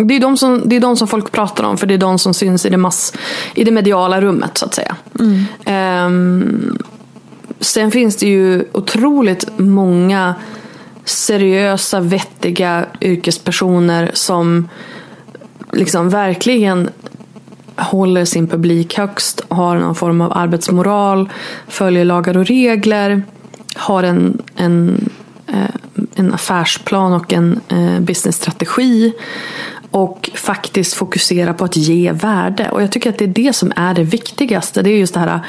det är, de som, det är de som folk pratar om för det är de som syns i det, mass, i det mediala rummet så att säga. Ehm, sen finns det ju otroligt många seriösa, vettiga yrkespersoner som liksom verkligen håller sin publik högst, har någon form av arbetsmoral, följer lagar och regler, har en, en, eh, en affärsplan och en eh, businessstrategi och faktiskt fokusera på att ge värde. Och jag tycker att det är det som är det viktigaste. Det är just det här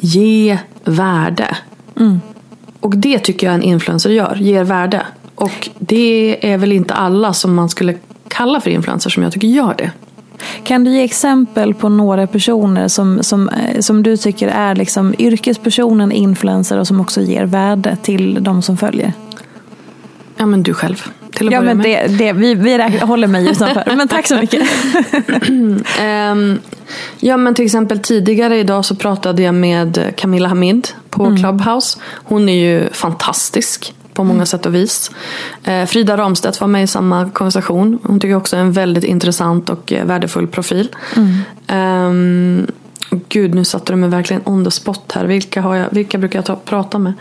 ge värde. Mm. Och det tycker jag en influencer gör, ger värde. Och det är väl inte alla som man skulle kalla för influencers som jag tycker gör det. Kan du ge exempel på några personer som, som, eh, som du tycker är liksom yrkespersonen influencer och som också ger värde till de som följer? Ja men du själv. Till att Ja, börja men med. det, det, vi, vi räknar- håller mig utanför. Men tack så mycket. Ehm, ja men till exempel tidigare idag så pratade jag med Camilla Hamid på Mm. Clubhouse. Hon är ju fantastisk på många sätt och vis. Eh, Frida Ramstedt var med i samma konversation. Hon tycker också är en väldigt intressant och eh, värdefull profil. Ehm, gud, nu satte du mig verkligen on the spot här. Vilka, har jag, vilka brukar jag ta, prata med?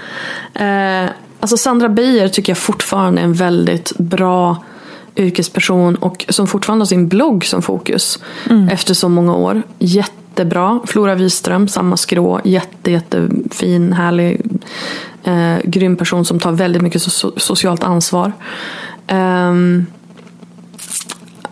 Eh, alltså Sandra Beijer tycker jag fortfarande är en väldigt bra yrkesperson och som fortfarande har sin blogg som fokus efter så många år. Jättebra. Flora Wiström, samma skrå. Jätte, jättefin, härlig, eh, grym person som tar väldigt mycket so- socialt ansvar.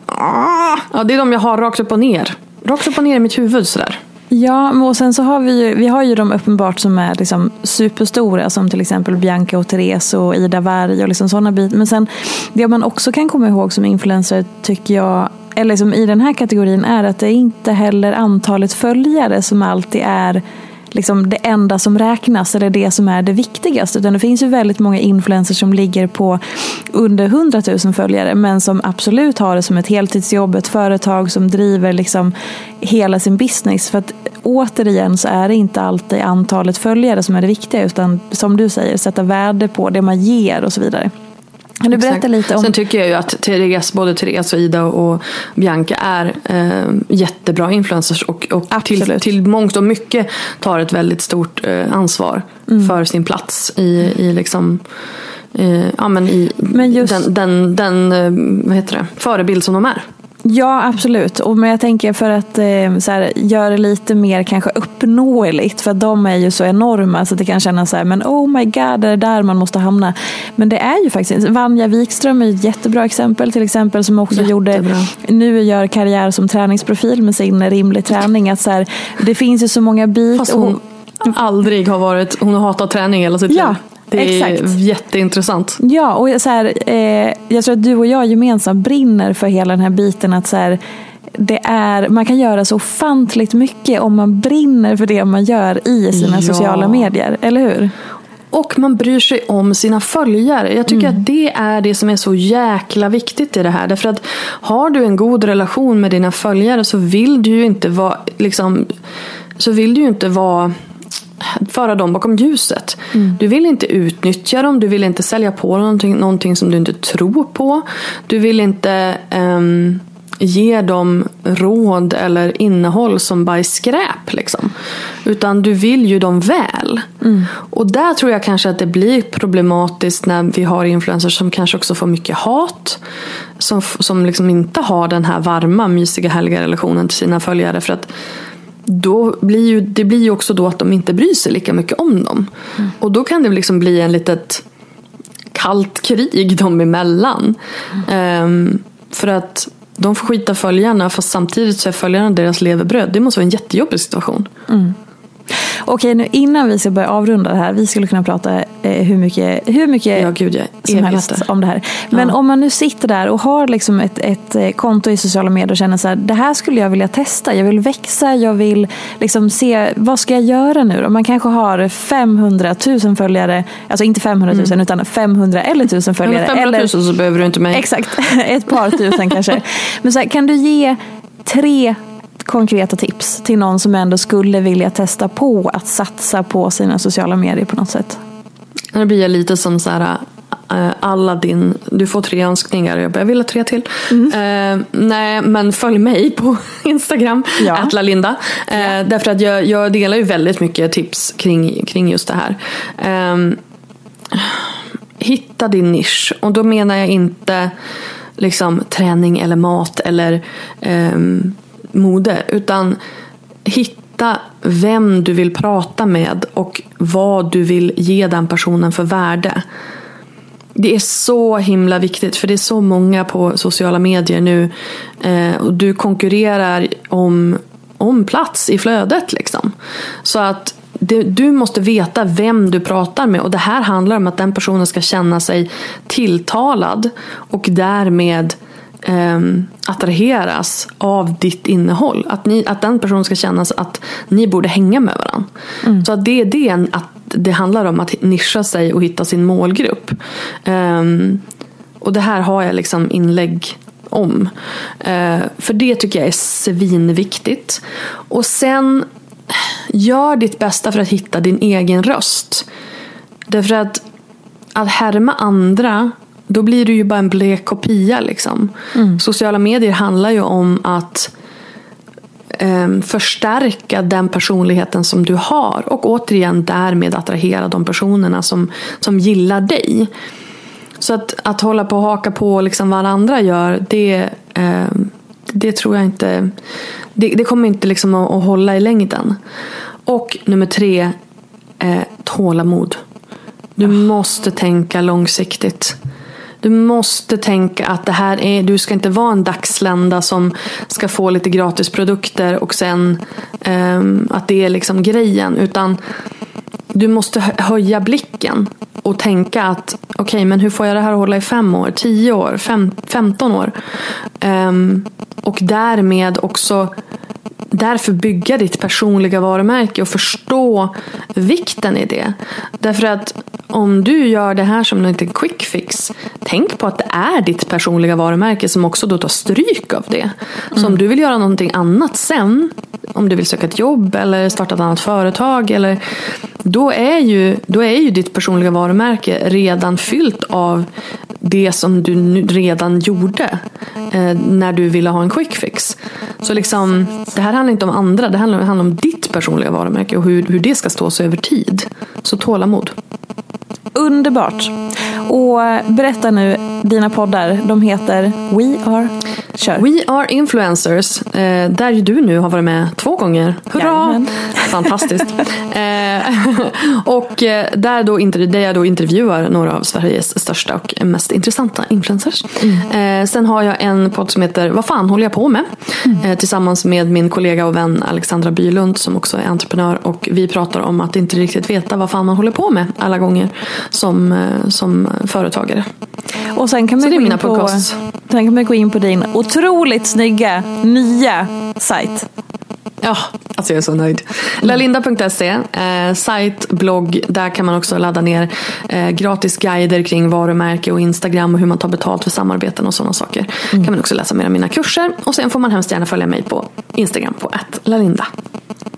Ah, ja, det är de jag har rakt upp och ner. Rakt upp och ner i mitt huvud sådär. Ja, och sen så har vi ju, vi har ju de uppenbart som är liksom superstora som till exempel Bianca och Therese och Ida Warg och liksom sådana bitar. Men sen det man också kan komma ihåg som influencer tycker jag, eller liksom i den här kategorin är att det inte heller antalet följare som alltid är liksom det enda som räknas eller det som är det viktigaste. Utan det finns ju väldigt många influencers som ligger på under 100 000 följare men som absolut har det som ett heltidsjobb, ett företag som driver liksom hela sin business. För att återigen så är det inte alltid antalet följare som är det viktiga utan som du säger, sätta värde på det man ger och så vidare. Kan du berätta Exakt. lite om... Sen tycker jag ju att Therese, både Therese och Ida och Bianca är eh, jättebra influencers och, och till, Absolut. till mångt och mycket tar ett väldigt stort eh, ansvar Mm. för sin plats i, i liksom eh, ja, men i Men just- den, den, den eh, vad heter det, förebild som de är. Ja, absolut. Och, men jag tänker för att eh, så här, göra det lite mer kanske uppnåeligt. För de är ju så enorma så det kan kännas så här, men oh my god, det är där man måste hamna. Men det är ju faktiskt, Vanja Wikström är ett jättebra exempel till exempel som också gjorde, Jättebra. nu gör karriär som träningsprofil med sin rimlig träning. Att så här, det finns ju så många bitar. Aldrig har varit, hon har hatat träning hela sitt Ja, liv. Det är exakt. jätteintressant. Ja, och så här, eh, jag tror att du och jag gemensamt brinner för hela den här biten att så här, det är, man kan göra så ofantligt mycket om man brinner för det man gör i sina Ja. sociala medier, eller hur? Och man bryr sig om sina följare. Jag tycker att det är det som är så jäkla viktigt i det här. Därför att har du en god relation med dina följare så vill du ju inte vara liksom, så vill du inte vara föra dem bakom ljuset. Du vill inte utnyttja dem, du vill inte sälja på dem någonting, någonting som du inte tror på. Du vill inte ehm, ge dem råd eller innehåll som bara är skräp. Liksom. Utan du vill ju dem väl. Och där tror jag kanske att det blir problematiskt när vi har influencers som kanske också får mycket hat. Som, som liksom inte har den här varma, mysiga, härliga relationen till sina följare. För att då blir ju, det blir ju också då att de inte bryr sig lika mycket om dem. Och då kan det liksom bli en litet kallt krig dem emellan. Ehm, för att de får skita följarna fast samtidigt så är följarna deras levebröd. Det måste vara en jättejobbig situation. Okej, nu innan vi ska börja avrunda det här, vi skulle kunna prata eh, hur mycket, hur mycket Ja, gud, som helst om det här. Men om man nu sitter där och har liksom ett, ett eh, konto i sociala medier och känner så här, det här skulle jag vilja testa, jag vill växa, jag vill liksom se, vad ska jag göra nu då? Man kanske har 500 000 följare, alltså inte 500 000 utan 500 eller 1000 följare. Eller 500 000 eller, så behöver du inte mig. Exakt, ett par tusen kanske. Men så här, kan du ge tre konkreta tips till någon som ändå skulle vilja testa på att satsa på sina sociala medier på något sätt? Nu blir jag lite som så här eh, Aladdin, du får tre önskningar. Jag bara, jag vill ha tre till. Eh, nej, men följ mig på Instagram, Ja. @lalinda. Eh, Därför att jag, jag delar ju väldigt mycket tips kring, kring just det här. Eh, hitta din nisch. Och då menar jag inte liksom träning eller mat eller ehm, mode. Utan hitta vem du vill prata med och vad du vill ge den personen för värde. det är så himla viktigt för det är så många på sociala medier nu. Eh, och du konkurrerar om, om plats i flödet liksom. Så att det, du måste veta vem du pratar med och det här handlar om att den personen ska känna sig tilltalad och därmed eh, attraheras av ditt innehåll. Att, ni, att den personen ska känna att ni borde hänga med varandra. Mm. Så att det är det att det handlar om att nischa sig och hitta sin målgrupp. Um, och det här har jag liksom inlägg om. Uh, för det tycker jag är svinviktigt. Och sen gör ditt bästa för att hitta din egen röst. Därför att att härma andra då blir du ju bara en blek kopia. Liksom. Mm. Sociala medier handlar ju om att um, förstärka den personligheten som du har. Och återigen därmed attrahera de personerna som, som gillar dig. Så att, att hålla på och haka på liksom vad andra gör, det, um, det tror jag inte det, det kommer inte liksom att, att, hålla i längden. Och nummer tre, eh, tålamod. Du måste tänka långsiktigt. Du måste tänka att det här är, du ska inte vara en dagslända som ska få lite gratis produkter och sen um, att det är liksom grejen. Utan du måste höja blicken och tänka att okej, okay, men hur får jag det här att hålla i fem år, tio år, fem, femton år? Um, och därmed också därför bygga ditt personliga varumärke och förstå vikten i det. Därför att om du gör det här som en liten quick fix, tänk på att det är ditt personliga varumärke som också då tar stryk av det. Så mm. om du vill göra någonting annat sen, om du vill söka ett jobb eller starta ett annat företag, eller, då, är ju, då är ju ditt personliga varumärke redan fyllt av det som du redan gjorde eh, när du ville ha en quick fix. Så liksom, det här handlar inte om andra, det handlar, handlar om ditt personliga varumärke och hur, hur det ska stå sig över tid. Så tålamod. Underbart. Och berätta nu, dina poddar, de heter We Are Kör. We Are Influencers, eh, där du nu har varit med två gånger. Hurra! Jajamän. Fantastiskt. eh, och eh, där, då, där jag då intervjuar några av Sveriges största och mest intressanta influencers. Mm. Eh, sen har jag en podd som heter Vad fan håller jag på med? Mm. Tillsammans med min kollega och vän Alexandra Bylund som också är entreprenör. Och vi pratar om att inte riktigt veta vad fan man håller på med alla gånger som, eh, som företagare. Och sen kan man, gå in, på, sen kan man gå in på din otroligt snygga nya sajt. Ja, alltså jag är så nöjd. Lalinda.se, eh, sajt, blogg. Där kan man också ladda ner eh, gratis guider kring varumärke och Instagram och hur man tar betalt för samarbeten och sådana saker. Mm. kan man också läsa mer om mina kurser. Och sen får man hemskt gärna följa mig på Instagram på lalinda.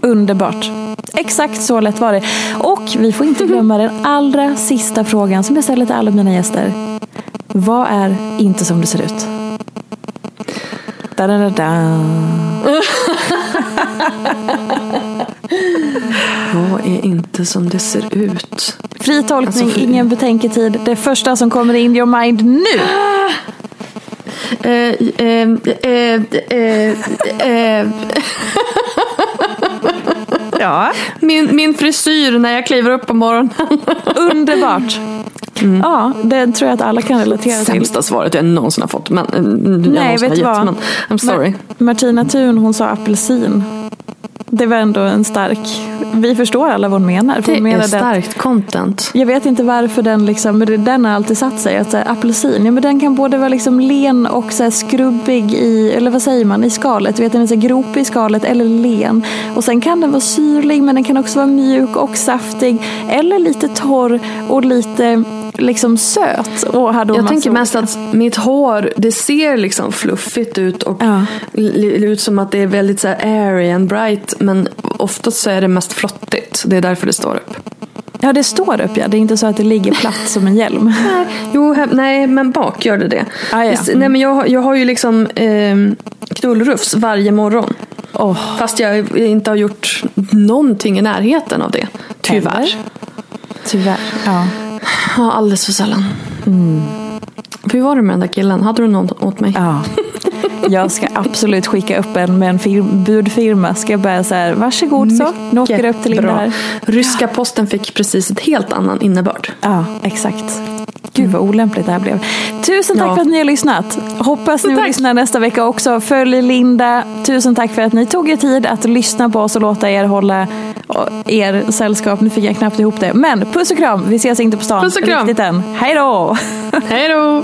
Underbart. Exakt så lätt var det. Och vi får inte glömma den allra sista frågan som jag ställer till alla mina gäster. Vad är inte som det ser ut? Da, da, da, da. Vad är inte som det ser ut? Fri tolkning, alltså, ingen betänketid. Det första som kommer in your mind nu. Uh, uh, uh, ja. min, min frisyr när jag kliver upp på morgonen. Underbart. Mm. Ja, det tror jag att alla kan relatera till. Sämsta svaret jag någonsin har fått. Men, eh, Nej, vet du vad? Men, I'm sorry. Martina Thun hon sa apelsin. Det var ändå en stark... Vi förstår alla vad hon menar. det hon är starkt att, content. Jag vet inte varför den liksom, men den har alltid satt sig. Att så här, apelsin, ja, men den kan både vara liksom len och så här, skrubbig i, eller vad säger man, i skalet. Du vet, den är så här, gropig i skalet eller len. Och sen kan den vara syrlig men den kan också vara mjuk och saftig. Eller lite torr och lite liksom söt. Och hade jag tänker mest att mitt hår det ser liksom fluffigt ut och ja. ut som att det är väldigt så airy and bright. Men oftast så är det mest flottigt. Det är därför det står upp. Ja, det står upp ja. Det är inte så att det ligger platt som en hjälm. jo, nej, men bak gör det det. Ah, ja. mm. Nej, men jag, jag har ju liksom eh, knullrufs varje morgon. Oh. Fast jag inte har gjort någonting i närheten av det. Tyvärr. Eller? Tyvärr, ja. Ja, alldeles för sällan. Mm. Hur var det med den där killen? Hade du något åt mig? Ja. Jag ska absolut skicka upp en med en firm, budfirma. Ska jag börja så här, varsågod så. Nu åker det upp till Linda här. Ryska posten fick precis ett helt annan innebörd. Ja, exakt. Gud vad olämpligt det här blev. Tusen tack Ja. för att ni har lyssnat. Hoppas ni Tack. lyssnar nästa vecka också. Följ Linda. Tusen tack för att ni tog er tid att lyssna på oss och låta er hålla er sällskap. Nu fick jag knappt ihop det. Men puss och kram. Vi ses inte på stan. Puss och kram. Riktigt än. Hej då! Hej då!